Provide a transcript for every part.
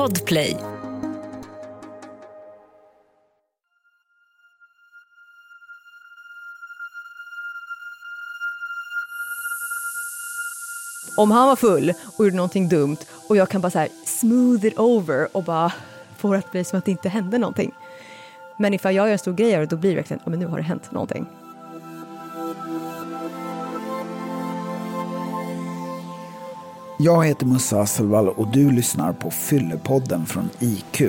Podplay. Om han var full och gjorde någonting dumt och jag kan bara så här smooth it over och bara få det att bli som att det inte hände någonting. Men ifall jag gör en stor grej av det, då blir det verkligen, ja men nu har det hänt någonting. Jag heter Musa Hasselvall och du lyssnar på Fyllepodden från IQ.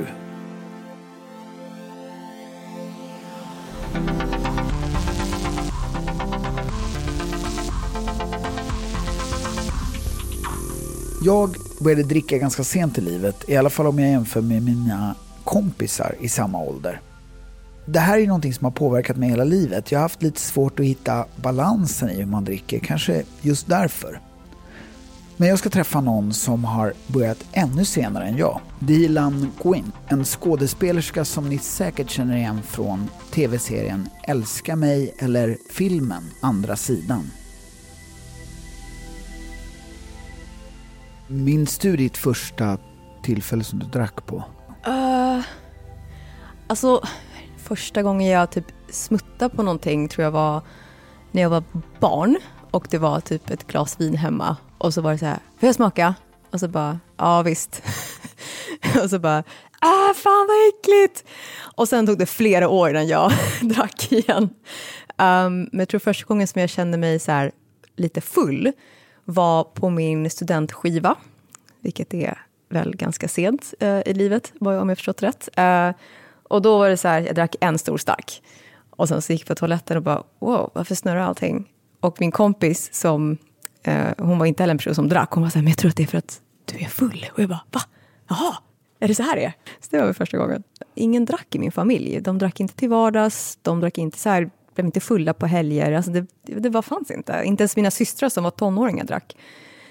Jag började dricka ganska sent i livet, i alla fall om jag jämför med mina kompisar i samma ålder. Det här är någonting som har påverkat mig hela livet. Jag har haft lite svårt att hitta balansen i hur man dricker, kanske just därför. Men jag ska träffa någon som har börjat ännu senare än jag. Dilan Quinn, en skådespelerska som ni säkert känner igen från tv-serien Älska mig eller filmen Andra sidan. Minns du ditt första tillfälle som du drack på? Uh, alltså, första gången jag typ smuttade på någonting tror jag var när jag var barn och det var typ ett glas vin hemma och så var det så här, får jag smaka? Och så bara, ja visst. och så bara, ah fan vad äckligt! Och sen tog det flera år innan jag drack igen. Um, men jag tror första gången som jag kände mig så här, lite full var på min studentskiva, vilket är väl ganska sent uh, i livet, om jag förstått rätt. Uh, och då var det så här, jag drack en stor stark. Och sen så gick jag på toaletten och bara, wow, varför snurrar allting? Och min kompis som, uh, hon var inte heller en person som drack, hon var så här, men jag tror att det är för att du är full. Och jag bara, va? Jaha, är det så här det är? Så det var väl första gången. Ingen drack i min familj. De drack inte till vardags, de drack inte så här, blev inte fulla på helger. Alltså det, det var, fanns inte. Inte ens mina systrar som var tonåringar drack.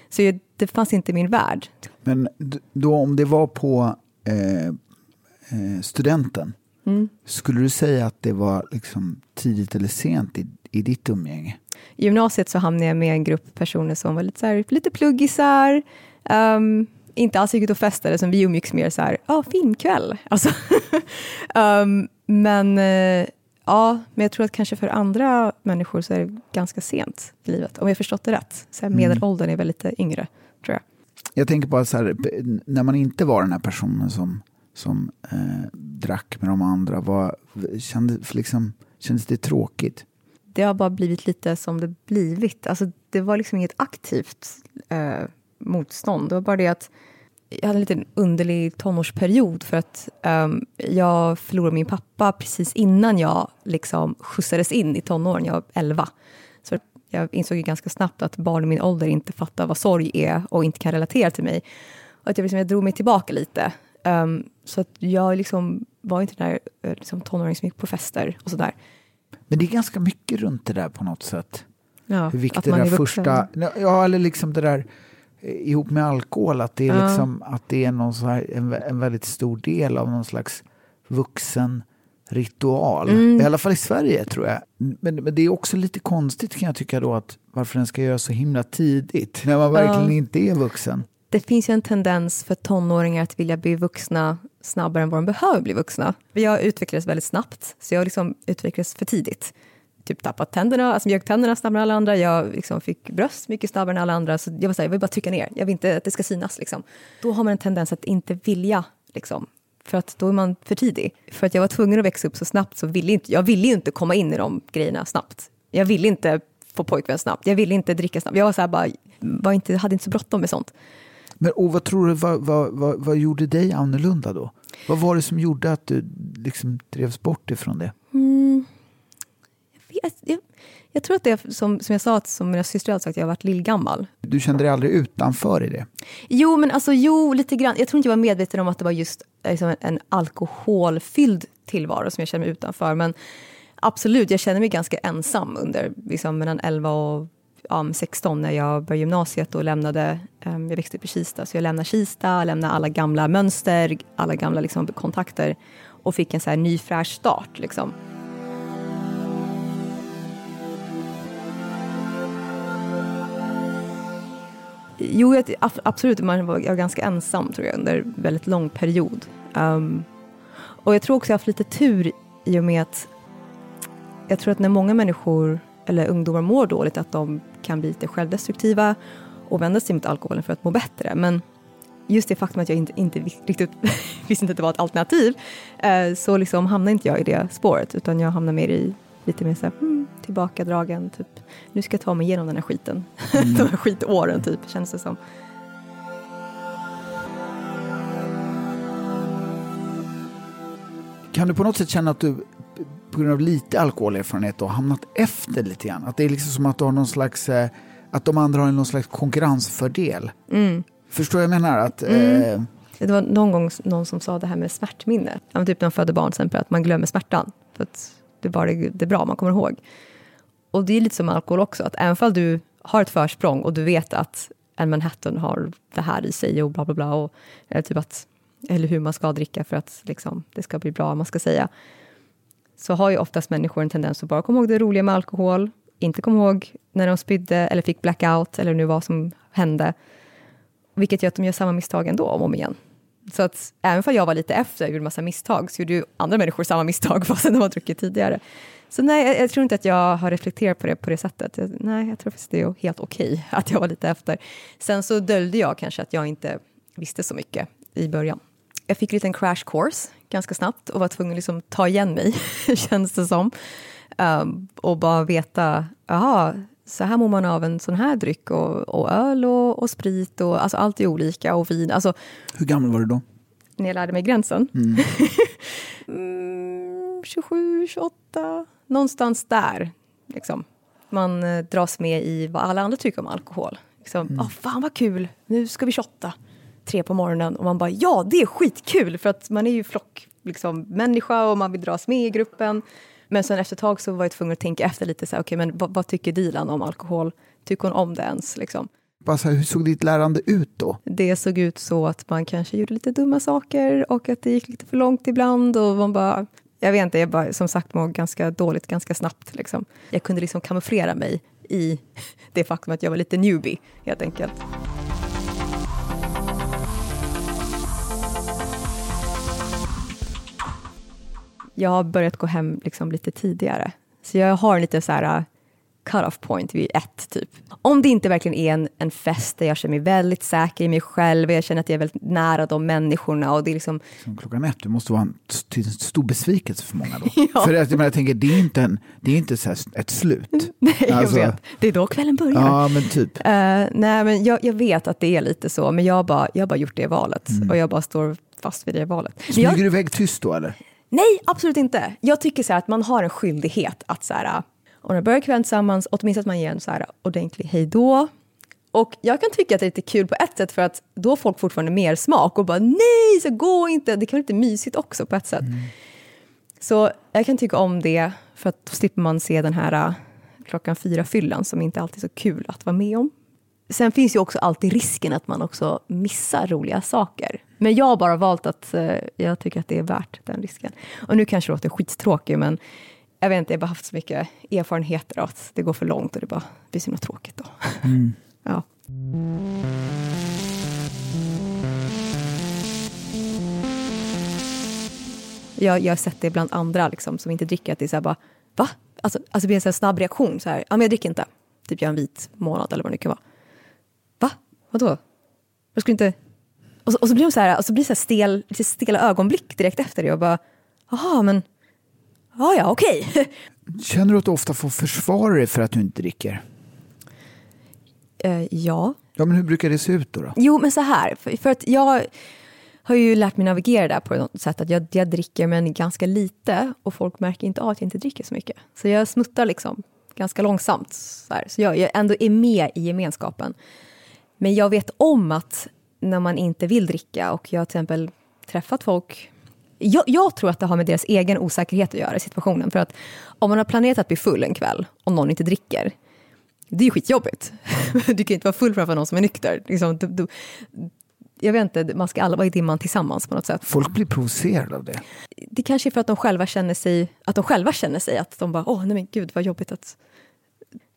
Så det fanns inte i min värld. Men då om det var på eh, eh, studenten, mm. skulle du säga att det var liksom tidigt eller sent i, i ditt umgänge? I gymnasiet så hamnade jag med en grupp personer som var lite, så här, lite pluggisar, um, inte alls gick ut och festade, som vi umgicks mer så här, ja, ah, filmkväll. Alltså um, men uh, Ja, men jag tror att kanske för andra människor så är det ganska sent i livet, om jag förstått det rätt. Så här, medelåldern är väl lite yngre, tror jag. Jag tänker på så här, när man inte var den här personen som, som eh, drack med de andra, vad, kändes, liksom, kändes det tråkigt? Det har bara blivit lite som det blivit. Alltså, det var liksom inget aktivt eh, motstånd. Det var bara det att jag hade en liten underlig tonårsperiod för att um, jag förlorade min pappa precis innan jag liksom skjutsades in i tonåren. Jag var 11. Så jag insåg ju ganska snabbt att barn i min ålder inte fattar vad sorg är och inte kan relatera till mig. Och att jag, liksom, jag drog mig tillbaka lite. Um, så att jag liksom var inte den där eh, liksom, tonåringen som gick på fester och sådär. Men det är ganska mycket runt det där på något sätt. Ja, Hur viktigt det där första... Ja, eller liksom det där ihop med alkohol, att det är, ja. liksom, att det är någon så här, en, en väldigt stor del av någon slags vuxen ritual. Mm. I alla fall i Sverige tror jag. Men, men, det är också lite konstigt kan jag tycka då att varför den ska göras så himla tidigt när man verkligen ja. inte är vuxen. Det finns ju en tendens för tonåringar att vilja bli vuxna snabbare än vad de behöver bli vuxna. Jag utvecklades väldigt snabbt, så jag liksom utvecklades för tidigt typ tappat tänderna, alltså mjölktänderna snabbare än alla andra. Jag liksom fick bröst mycket snabbare än alla andra. Så jag var så här, jag vill bara trycka ner. Jag vill inte att det ska synas. Liksom. Då har man en tendens att inte vilja. Liksom. För att då är man för tidig. För att jag var tvungen att växa upp så snabbt så ville inte, jag ville ju inte komma in i de grejerna snabbt. Jag ville inte få pojkvän snabbt. Jag ville inte dricka snabbt. Jag var så här bara, var inte, hade inte så bråttom med sånt. Men och vad tror du, vad, vad, vad, vad, gjorde dig annorlunda då? Vad var det som gjorde att du liksom drevs bort ifrån det? Mm jag, jag, jag, tror att det som, som jag sa, som mina systrar har sagt, jag har varit lillgammal. Du kände dig aldrig utanför i det? Jo, men alltså jo, lite grann. Jag tror inte jag var medveten om att det var just liksom, en, en alkoholfylld tillvaro som jag kände mig utanför. Men absolut, jag kände mig ganska ensam under liksom, mellan 11 och um, 16 när jag började gymnasiet och lämnade, um, jag växte upp i Kista, så jag lämnade Kista, lämnade alla gamla mönster, alla gamla liksom, kontakter och fick en så här ny fräsch start. Liksom. Jo, jag, absolut. Man var, jag var ganska ensam tror jag under väldigt lång period. Um, och jag tror också jag har haft lite tur i och med att jag tror att när många människor eller ungdomar mår dåligt att de kan bli lite självdestruktiva och vända sig mot alkoholen för att må bättre. Men just det faktum att jag inte, inte riktigt visste inte att det var ett alternativ eh, så liksom hamnade inte jag i det spåret utan jag hamnade mer i lite mer såhär, hmm, tillbakadragen, typ nu ska jag ta mig igenom den här skiten. Mm. De här skitåren typ, känns det som. Kan du på något sätt känna att du på grund av lite alkoholerfarenhet har hamnat efter lite grann? Att det är liksom som att du har någon slags, eh, att de andra har någon slags konkurrensfördel? Mm. Förstår jag menar? Att, mm. eh... Det var någon gång någon som sa det här med smärtminne. Typ när man föder barn, exempel, att man glömmer smärtan. För att det är bara det bra man kommer ihåg. Och det är lite som alkohol också, att även om du har ett försprång och du vet att en Manhattan har det här i sig och bla bla bla, och, eller, typ att, eller hur man ska dricka för att liksom, det ska bli bra, man ska säga, så har ju oftast människor en tendens att bara komma ihåg det roliga med alkohol, inte komma ihåg när de spydde eller fick blackout eller nu vad som hände. Vilket gör att de gör samma misstag ändå om och om igen. Så att även om jag var lite efter och gjorde massa misstag, så gjorde ju andra människor samma misstag fastän de har druckit tidigare. Så nej, jag, jag, tror inte att jag har reflekterat på det på det sättet. Jag, nej, jag tror faktiskt det är helt okej okay att jag var lite efter. Sen så döljde jag kanske att jag inte visste så mycket i början. Jag fick en liten crash course ganska snabbt och var tvungen att liksom ta igen mig, känns det som. Um, och bara veta, jaha, så här mår man av en sån här dryck och, och öl och, och, sprit och alltså allt är olika och vin. Alltså, Hur gammal var du då? När jag lärde mig gränsen? Mm. mm, 27, 28, någonstans där. Liksom. Man eh, dras med i vad alla andra tycker om alkohol. Liksom, mm. oh, fan vad kul, nu ska vi shotta tre på morgonen och man bara ja, det är skitkul för att man är ju flock liksom, människa och man vill dras med i gruppen. Men sen efter ett tag så var jag tvungen att tänka efter lite, så här, okay, men vad, vad, tycker Dilan om alkohol? Tycker hon om det ens? Liksom? Alltså, hur såg ditt lärande ut då? Det såg ut så att man kanske gjorde lite dumma saker och att det gick lite för långt ibland och man bara, jag vet inte, jag bara som sagt mådde ganska dåligt ganska snabbt. Liksom. Jag kunde liksom kamouflera mig i det faktum att jag var lite newbie helt enkelt. Jag har börjat gå hem liksom lite tidigare. Så jag har lite så här uh, cut-off point vid ett, typ. Om det inte verkligen är en, en fest där jag känner mig väldigt säker i mig själv och jag känner att jag är väldigt nära de människorna. Och det är liksom... Som klockan ett, det måste vara en stor besvikelse för många då. ja. För att, jag tänker, det är inte, en, det är inte så ett slut. nej, alltså... jag vet. Det är då kvällen börjar. Ja, men typ. Uh, nej, men jag, jag, vet att det är lite så, men jag har bara, jag bara gjort det valet. Mm. Och jag bara står fast vid det valet. Smyger jag... du iväg tyst då eller? Nej, absolut inte. Jag tycker så att man har en skyldighet att så här, om man börjar kvällen tillsammans, åtminstone att man ger en så här ordentlig hejdå. Och jag kan tycka att det är lite kul på ett sätt för att då har folk fortfarande mer smak och bara nej, så gå inte. Det kan vara lite mysigt också på ett sätt. Mm. Så jag kan tycka om det för att då slipper man se den här uh, klockan fyra-fyllan som inte alltid är så kul att vara med om. Sen finns ju också alltid risken att man också missar roliga saker. Men jag har bara valt att uh, jag tycker att det är värt den risken. Och nu kanske det låter skittråkigt, men jag vet inte, jag har bara haft så mycket erfarenheter av att det går för långt och det bara blir så himla tråkigt då. Mm. ja. Jag, jag har sett det bland andra liksom, som inte dricker, att det är så här bara, va? Alltså, alltså det blir en så snabb reaktion, så här, ja men jag dricker inte. Typ jag har en vit månad eller vad det kan vara. Va? Vadå? Jag skulle inte... Och så, och så blir de så här, och så blir det så stel, lite stela ögonblick direkt efter det och bara, jaha men, ja ja okej. Okay. Känner du att du ofta får försvara dig för att du inte dricker? Uh, ja. Ja men hur brukar det se ut då? då? Jo men så här, för, för att jag har ju lärt mig navigera där på något sätt att jag, jag dricker men ganska lite och folk märker inte av att jag inte dricker så mycket. Så jag smuttar liksom ganska långsamt. Så, här. så jag, jag ändå är med i gemenskapen. Men jag vet om att när man inte vill dricka och jag har till exempel träffat folk jag, jag, tror att det har med deras egen osäkerhet att göra i situationen. För att om man har planerat att bli full en kväll och någon inte dricker, det är ju skitjobbigt. du kan inte vara full framför någon som är nykter. Liksom, du, du, jag vet inte, man ska alla vara i dimman tillsammans på något sätt. Folk blir provocerade av det. Det kanske är för att de själva känner sig, att de själva känner sig att de bara, åh nej men gud vad jobbigt att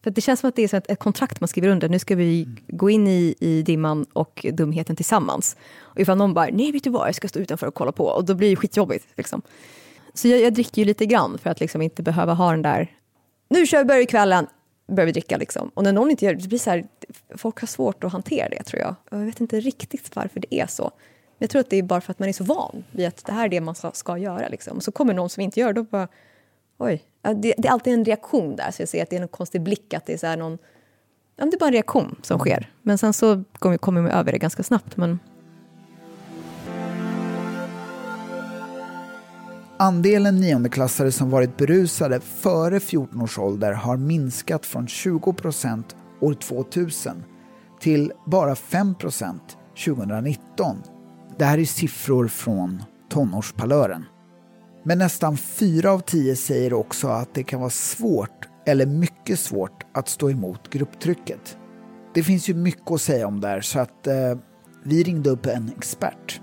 För det känns som att det är ett, kontrakt man skriver under. Nu ska vi mm. gå in i, i dimman och dumheten tillsammans. Och ifall någon bara, nej vet du vad, jag ska stå utanför och kolla på. Och då blir det skitjobbigt. Liksom. Så jag, jag dricker ju lite grann för att liksom inte behöva ha den där, nu kör vi, börjar kvällen, börjar vi dricka liksom. Och när någon inte gör det, det blir så här, folk har svårt att hantera det tror jag. Jag vet inte riktigt varför det är så. Jag tror att det är bara för att man är så van vid att det här är det man ska, ska göra. Liksom. Och så kommer någon som inte gör det, då bara, oj. Det, det, är alltid en reaktion där, så jag ser att det är en konstig blick, att det är så någon, ja, det är bara en reaktion som sker. Men sen så kommer, kommer man över det ganska snabbt. Men... Andelen niondeklassare som varit berusade före 14 års ålder har minskat från 20 procent år 2000 till bara 5 procent 2019. Det här är siffror från tonårspalören. Men nästan fyra av tio säger också att det kan vara svårt eller mycket svårt att stå emot grupptrycket. Det finns ju mycket att säga om det här så att eh, vi ringde upp en expert.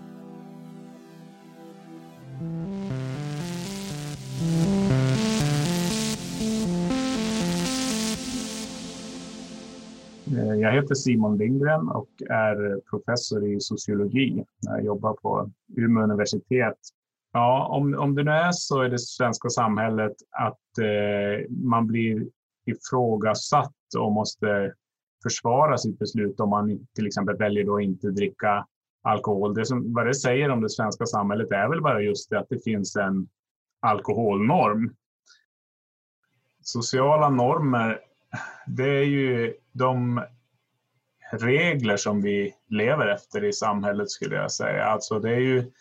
Eh, jag heter Simon Lindgren och är professor i sociologi. Jag jobbar på Umeå universitet. Ja, om, om det nu är så i det svenska samhället att eh, man blir ifrågasatt och måste försvara sitt beslut om man till exempel väljer att inte dricka alkohol. Det som, vad det säger om det svenska samhället är väl bara just det att det finns en alkoholnorm. Sociala normer det är ju de regler som vi lever efter i samhället skulle jag säga. Alltså det är ju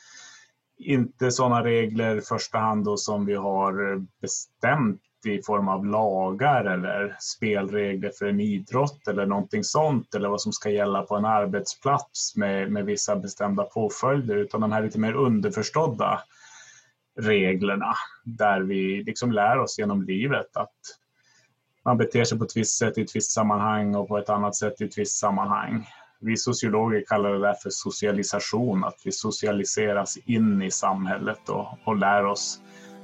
inte sådana regler i första hand då som vi har bestämt i form av lagar eller spelregler för en idrott eller någonting sånt eller vad som ska gälla på en arbetsplats med, med vissa bestämda påföljder utan de här lite mer underförstådda reglerna där vi liksom lär oss genom livet att man beter sig på ett visst sätt i ett visst sammanhang och på ett annat sätt i ett visst sammanhang. Vi sociologer kallar det där för socialisation, att vi socialiseras in i samhället och, och lär oss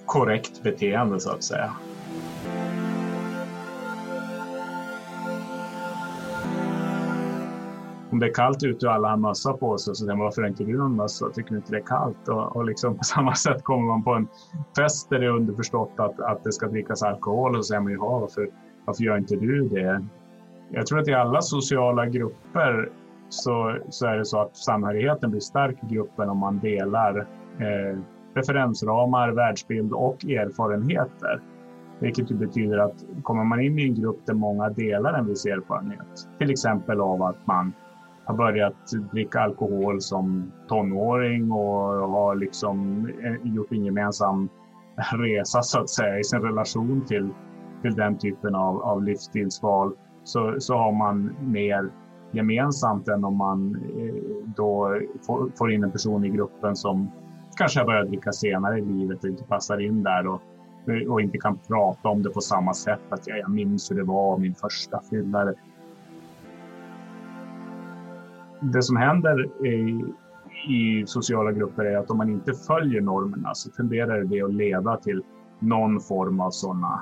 korrekt beteende så att säga. om det är kallt ute och alla har mössa på sig så säger man varför har inte du någon mössa? Tycker du inte det är kallt? Och, och liksom på samma sätt kommer man på en fest där det är underförstått att, att det ska drickas alkohol och så säger man ju varför, varför gör inte du det? Jag tror att i alla sociala grupper så, så är det så att samhörigheten blir stark i gruppen om man delar eh, referensramar, världsbild och erfarenheter. Vilket betyder att kommer man in i en grupp där många delar en viss erfarenhet, till exempel av att man har börjat dricka alkohol som tonåring och har liksom eh, gjort en gemensam resa så att säga i sin relation till, till den typen av, av livsstilsval så, så har man mer gemensamt än om man eh, då får, får in en person i gruppen som kanske har börjat dricka senare i livet och inte passar in där och, eh, och inte kan prata om det på samma sätt. Att jag, jag minns hur det var min första fylla det som händer i, i sociala grupper är att om man inte följer normerna så tenderar det att leda till någon form av sådana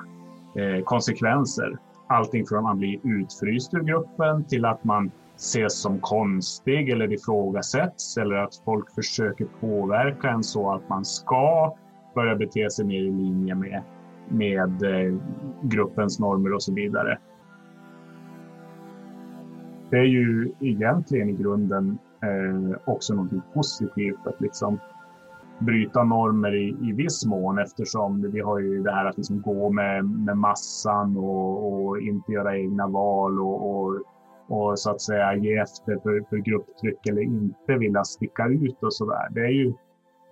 eh, konsekvenser. Allting från att man blir utfryst ur gruppen till att man ses som konstig eller ifrågasätts eller att folk försöker påverka en så att man ska börja bete sig mer i linje med, med eh, gruppens normer och så vidare. Det är ju egentligen i grunden eh, också något positivt att liksom bryta normer i, i viss mån eftersom vi har ju det här att liksom gå med, med massan och, och inte göra egna val och, och, och, så att säga ge efter för, för grupptryck eller inte vilja sticka ut och så där. Det är ju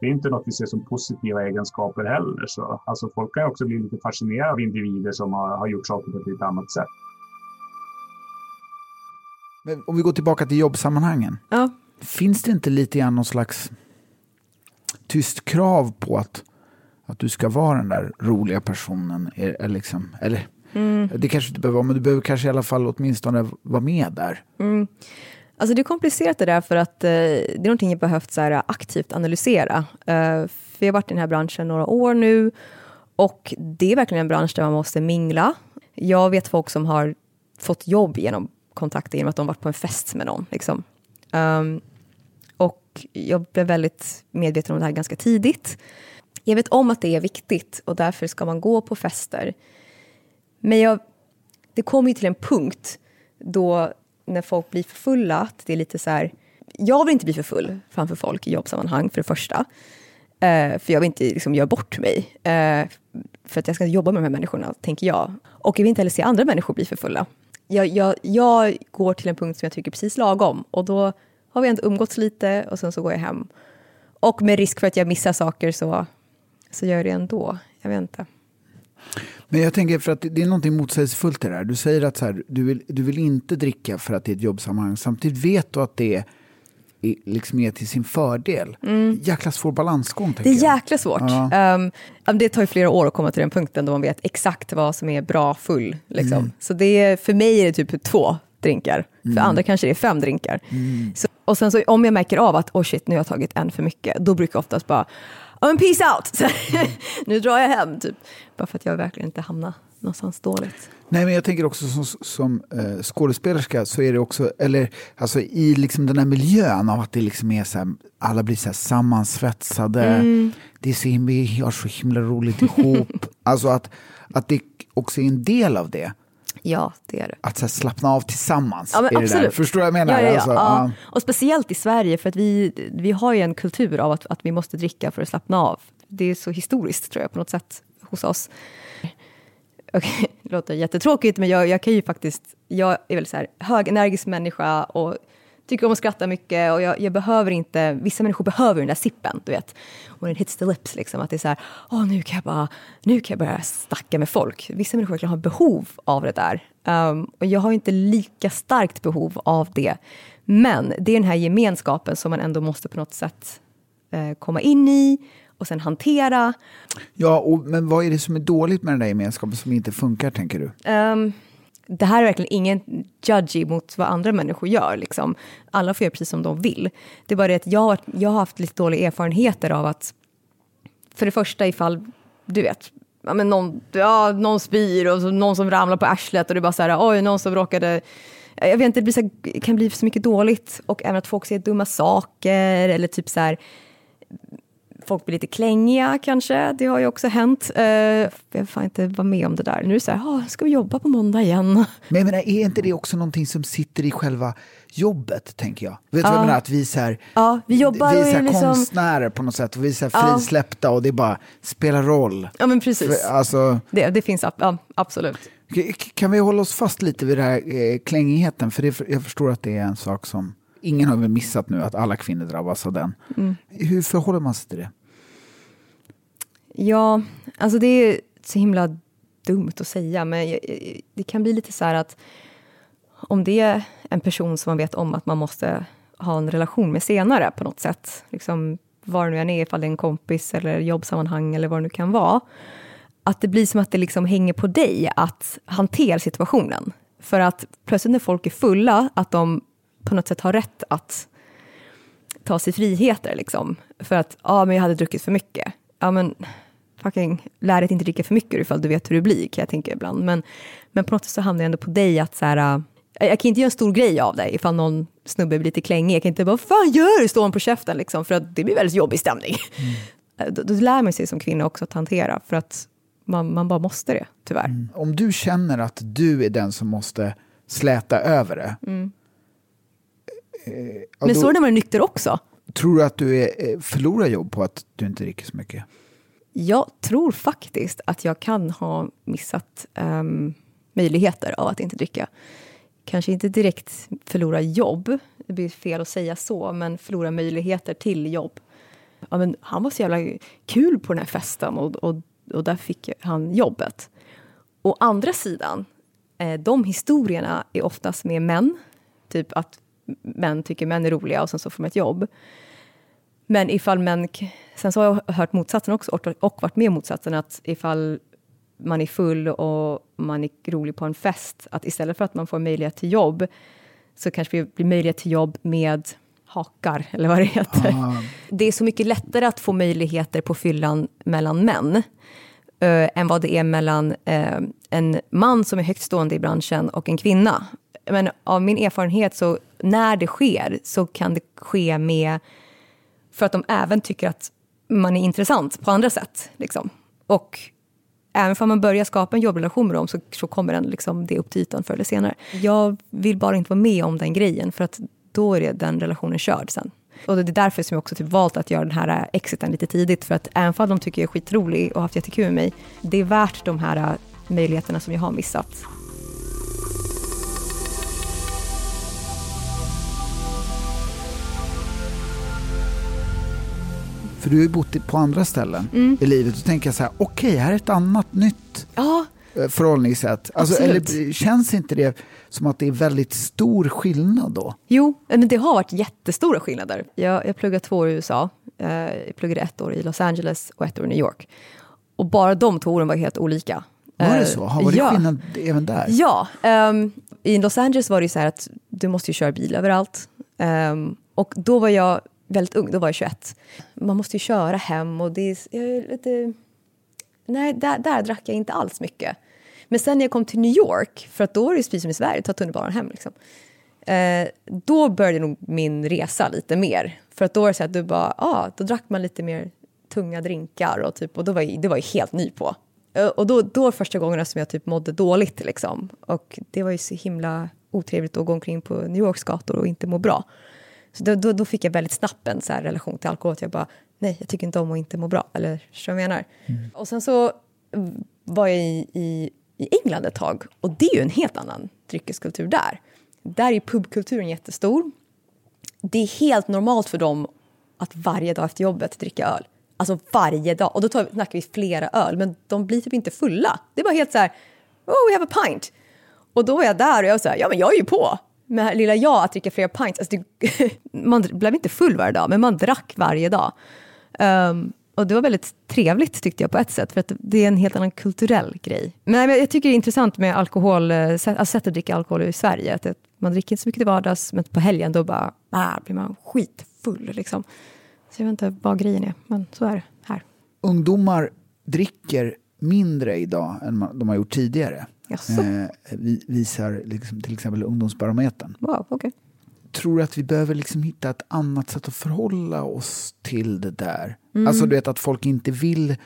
det är inte något vi ser som positiva egenskaper heller. Så, alltså folk kan också bli lite fascinerade av individer som har, har gjort saker på ett lite annat sätt. Men om vi går tillbaka till jobbsammanhangen. Ja. Finns det inte lite grann någon slags tyst krav på att, att du ska vara den där roliga personen? Är, liksom, eller, mm. Det kanske inte behöver vara, men du behöver kanske i alla fall åtminstone vara med där. Mm. Alltså det är komplicerat det där för att eh, det är någonting jag behövt så här, aktivt analysera. Eh, för jag har varit i den här branschen några år nu och det är verkligen en bransch där man måste mingla. Jag vet folk som har fått jobb genom kontakter, genom att de varit på en fest med någon. Liksom. Um, och jag blev väldigt medveten om det här ganska tidigt. Jag vet om att det är viktigt och därför ska man gå på fester. Men jag, det kommer ju till en punkt då när folk blir för fulla, att det är lite så här, jag vill inte bli för full framför folk i jobbsammanhang för det första. Eh, för jag vill inte liksom, göra bort mig. Eh, för att jag ska jobba med de här människorna, tänker jag. Och jag vill inte heller se andra människor bli för fulla. Jag, jag, jag går till en punkt som jag tycker är precis lagom. Och då har vi ändå umgåtts lite och sen så går jag hem. Och med risk för att jag missar saker så, så gör jag det ändå. Jag vet inte. Men jag tänker för att det är någonting motsägelsefullt i det här. Du säger att så här, du, vill, du vill inte dricka för att det är ett jobbsammanhang. Samtidigt vet du att det är liksom är till sin fördel. Mm. Jäkla svår balansgång. Det är jäkla svårt. Ja. Um, det tar ju flera år att komma till den punkten då man vet exakt vad som är bra full. Liksom. Mm. Så det är, för mig är det typ två drinkar. Mm. För andra kanske det är fem drinkar. Mm. Så, och sen så om jag märker av att oh shit, nu har jag tagit en för mycket, då brukar jag oftast bara oh, peace out, nu drar jag hem. Typ. Bara för att jag verkligen inte hamnar någonstans dåligt. Nej, men jag tänker också som, som eh, skådespelerska så är det också, eller alltså i liksom den här miljön av att det liksom är så här, alla blir så här sammansvetsade, mm. det är så himla, vi har så himla roligt ihop. alltså att, att det också är en del av det. Ja, det är det. Att så här, slappna av tillsammans. Ja, absolut. Förstår du vad jag menar? Ja, ja, ja. Alltså, ja. Och speciellt i Sverige, för att vi, vi har ju en kultur av att, att vi måste dricka för att slappna av. Det är så historiskt, tror jag, på något sätt hos oss. Okay, det låter jättetråkigt, men jag, jag kan ju faktiskt... Jag är väldigt så här, högenergisk människa och tycker om att skratta mycket och jag, jag, behöver inte, vissa människor behöver den där sippen, du vet. Och den hits the lips, liksom, att det är så här, åh nu kan jag bara, nu kan jag börja snacka med folk. Vissa människor verkligen har behov av det där. Um, och jag har inte lika starkt behov av det. Men det är den här gemenskapen som man ändå måste på något sätt uh, komma in i och sen hantera. Ja, och, men vad är det som är dåligt med den där gemenskapen som inte funkar, tänker du? Um, det här är verkligen ingen judgy mot vad andra människor gör. Liksom. Alla får göra precis som de vill. Det är bara det att jag, jag har haft lite dåliga erfarenheter av att, för det första ifall, du vet, ja, men någon, ja, någon spyr och så någon som ramlar på arslet och det är bara så här, oj, någon som råkade jag vet inte, det blir så, kan bli så mycket dåligt och även att folk säger dumma saker eller typ så här folk blir lite klängiga kanske, det har ju också hänt. Uh, jag får inte vara med om det där. Nu är det så här, oh, ska vi jobba på måndag igen? Men menar, är inte det också någonting som sitter i själva jobbet, tänker jag? Vet du vad jag menar? Att vi, så här, ja, vi, jobbar vi är, här liksom... konstnärer på något sätt, och vi är så här frisläppta och det bara spelar roll. Ja, men precis. För, alltså... det, det finns, ja, absolut. Kan vi hålla oss fast lite vid den här eh, klängigheten? För det, jag förstår att det är en sak som ingen har väl missat nu att alla kvinnor drabbas av den. Mm. Hur förhåller man sig till det? Ja, alltså det är så himla dumt att säga, men det kan bli lite så här att om det är en person som man vet om att man måste ha en relation med senare på något sätt, liksom, var det nu än är, ifall det är en kompis eller jobbsammanhang eller vad det nu kan vara, att det blir som att det liksom hänger på dig att hantera situationen. För att plötsligt när folk är fulla, att de på något sätt har rätt att ta sig friheter. Liksom. För att, ja men jag hade druckit för mycket. Ja men fucking lär dig att inte dricka för mycket ifall du vet hur det blir, kan jag tänka ibland. Men, men på något sätt så hamnar jag ändå på dig att så här, äh, jag kan inte göra en stor grej av det ifall någon snubbe blir lite klängig. Jag kan inte bara, vad fan gör du? Står på käften liksom, för att det blir väldigt jobbig stämning. Mm. Då, då lär man sig som kvinna också att hantera, för att man, man bara måste det, tyvärr. Mm. Om du känner att du är den som måste släta över det, mm. Eh, Men så är det när man är nykter också. Tror du att du är, eh, förlorar jobb på att du inte dricker så mycket? Jag tror faktiskt att jag kan ha missat um, möjligheter av att inte dricka. Kanske inte direkt förlora jobb, det blir fel att säga så, men förlora möjligheter till jobb. Ja, men han var så jävla kul på den här festen och, och, och där fick han jobbet. Å andra sidan, eh, de historierna är oftast med män. Typ att män tycker män är roliga och sen så får man ett jobb. Men ifall män... Sen så har jag hört motsatsen också och varit med om motsatsen att ifall man är full och man är rolig på en fest, att istället för att man får möjlighet till jobb så kanske det blir möjlighet till jobb med hakar, eller vad det heter. Ah. Det är så mycket lättare att få möjligheter på fyllan mellan män. eh, än vad det är mellan eh, en man som är högt stående i branschen och en kvinna. Men av min erfarenhet så när det sker så kan det ske med för att de även tycker att man är intressant på andra sätt. Liksom. Och även om man börjar skapa en jobbrelation med dem så, så kommer den, liksom, det upp till ytan förr eller senare. Jag vill bara inte vara med om den grejen för att då är det, den relationen körd sen. Och det är därför som jag också typ valt att göra den här exiten lite tidigt. För att även om de tycker jag är skitrolig och haft jättekul med mig, det är värt de här äh, möjligheterna som jag har missat. För du har ju bott på andra ställen mm. i livet. Då tänker jag så här, okej, okay, här är ett annat nytt ja. Eh, förhållningssätt. Alltså, eller, känns inte det som att det är väldigt stor skillnad då? Jo, men det har varit jättestora skillnader. Jag, jag pluggade två år i USA. Eh, jag pluggade ett år i Los Angeles och ett år i New York. Och bara de två åren var helt olika. Var det eh, så? Var det ja. skillnad även där? Ja. Um, I Los Angeles var det så här att du måste ju köra bil överallt. Um, och då var jag väldigt ung, då var jag 21. Man måste ju köra hem och det är, lite... Nej, där, där drack jag inte alls mycket. Men sen när jag kom till New York, för att då är det precis som i Sverige, ta tunnelbanan hem. Liksom. Eh, då började nog min resa lite mer. För att då var det så att du bara, ah, då drack man lite mer tunga drinkar och, typ, och då var jag, det var jag helt ny på. Eh, och då, då var första gångerna som jag typ mådde dåligt. Liksom. Och det var ju så himla otrevligt att gå omkring på New Yorks gator och inte må bra. Så då, då, då, fick jag väldigt snabbt en så relation till alkohol. Att jag bara, nej, jag tycker inte om att inte må bra. Eller så jag menar. Mm. Och sen så var jag i, i, i, England ett tag. Och det är ju en helt annan dryckeskultur där. Där är pubkulturen jättestor. Det är helt normalt för dem att varje dag efter jobbet dricka öl. Alltså varje dag. Och då tar, snackar vi flera öl, men de blir typ inte fulla. Det är bara helt så här, oh, we have a pint. Och då var jag där och jag var så här, ja men jag är ju på med lilla jag att dricka flera pints, alltså det, man blev inte full varje dag, men man drack varje dag. Um, och det var väldigt trevligt tyckte jag på ett sätt, för att det är en helt annan kulturell grej. Men jag tycker det är intressant med alkohol, eh, alltså sättet att dricka alkohol i Sverige. Att man dricker inte så mycket till vardags, men på helgen då bara, ah, blir man skitfull. Liksom. Så jag vet inte vad grejen är, men så är det här. Ungdomar dricker mindre idag än de har gjort tidigare eh, visar liksom, till exempel Ungdomsbarometern. Wow, okay. Tror du att vi behöver liksom hitta ett annat sätt att förhålla oss till det där? Mm. Alltså du vet att folk inte vill...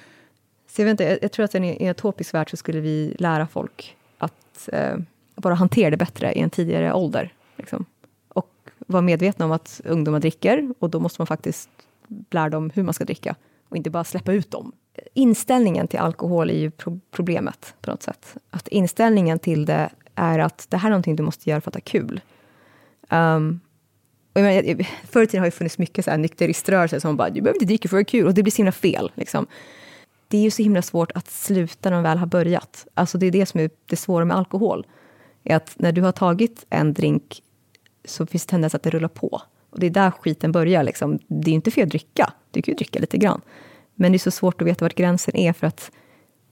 Så jag, vet inte, jag, jag tror att i en utopisk värld så skulle vi lära folk att eh, bara hantera det bättre i en tidigare ålder. Liksom. Och vara medvetna om att ungdomar dricker och då måste man faktiskt lära dem hur man ska dricka och inte bara släppa ut dem inställningen till alkohol är ju pro problemet på något sätt. Att inställningen till det är att det här är någonting du måste göra för att ha kul. Um, och jag förr i tiden har det funnits mycket så här nykteriströrelser som bara, du behöver inte dricka för att ha kul, och det blir så himla fel. Liksom. Det är ju så himla svårt att sluta när man väl har börjat. Alltså det är det som är det svåra med alkohol. Är att när du har tagit en drink så finns det tendens att det rullar på. Och det är där skiten börjar. Liksom. Det är ju inte fel att dricka, du kan ju dricka lite grann. Men det är så svårt att veta vart gränsen är för att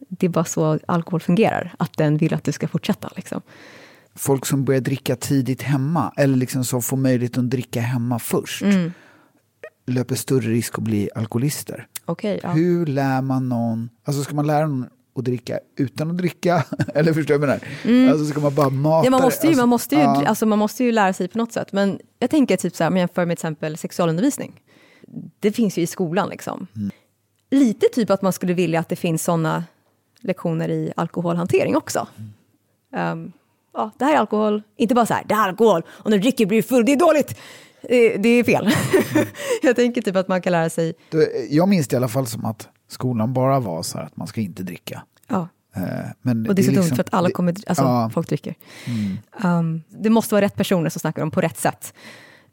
det är bara så alkohol fungerar, att den vill att du ska fortsätta. Liksom. Folk som börjar dricka tidigt hemma, eller liksom som får möjlighet att dricka hemma först, mm. löper större risk att bli alkoholister. Okay, ja. Hur lär man någon, alltså ska man lära någon att dricka utan att dricka? Eller förstår du vad jag menar? Mm. Alltså ska man bara mata ja, man måste ju, alltså, man måste ju, ja. alltså, man måste ju lära sig på något sätt. Men jag tänker typ så här, om jag jämför med till exempel sexualundervisning. Det finns ju i skolan liksom. Mm lite typ att man skulle vilja att det finns sådana lektioner i alkoholhantering också. Um, ja, det här är alkohol, inte bara så här, det här är alkohol och när du dricker blir du full, det är dåligt. Det, det är fel. jag tänker typ att man kan lära sig. Jag minns det i alla fall som att skolan bara var så här att man ska inte dricka. Ja. Eh, men och det är så liksom, dumt för att alla kommer, alltså ja. folk dricker. Mm. Um, det måste vara rätt personer som snackar om på rätt sätt.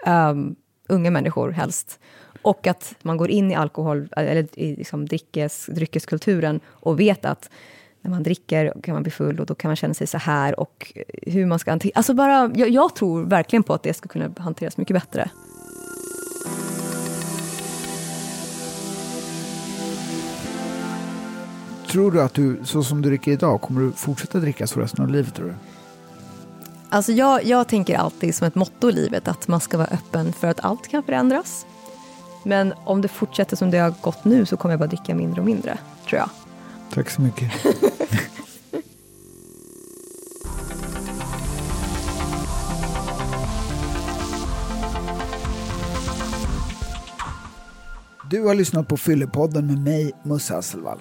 Um, unga människor helst. Och att man går in i alkohol, eller i liksom dryckes, dryckeskulturen och vet att när man dricker kan man bli full och då kan man känna sig så här och hur man ska hantera... Alltså bara, jag, jag tror verkligen på att det ska kunna hanteras mycket bättre. Tror du att du, så som du dricker idag, kommer du fortsätta dricka så resten av livet tror du? Alltså jag, jag tänker alltid som ett motto i livet att man ska vara öppen för att allt kan förändras. Men om det fortsätter som det har gått nu så kommer jag bara dricka mindre och mindre, tror jag. Tack så mycket. Du har lyssnat på Fyllepodden med mig, Musse Hasselvall.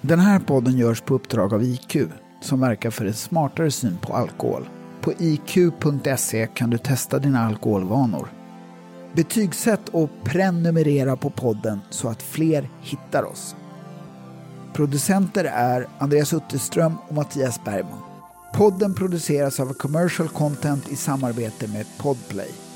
Den här podden görs på uppdrag av IQ som verkar för en smartare syn på alkohol. På iq.se kan du testa dina alkoholvanor. Betygsätt och prenumerera på podden så att fler hittar oss. Producenter är Andreas Utterström och Mattias Bergman. Podden produceras av Commercial Content i samarbete med Podplay.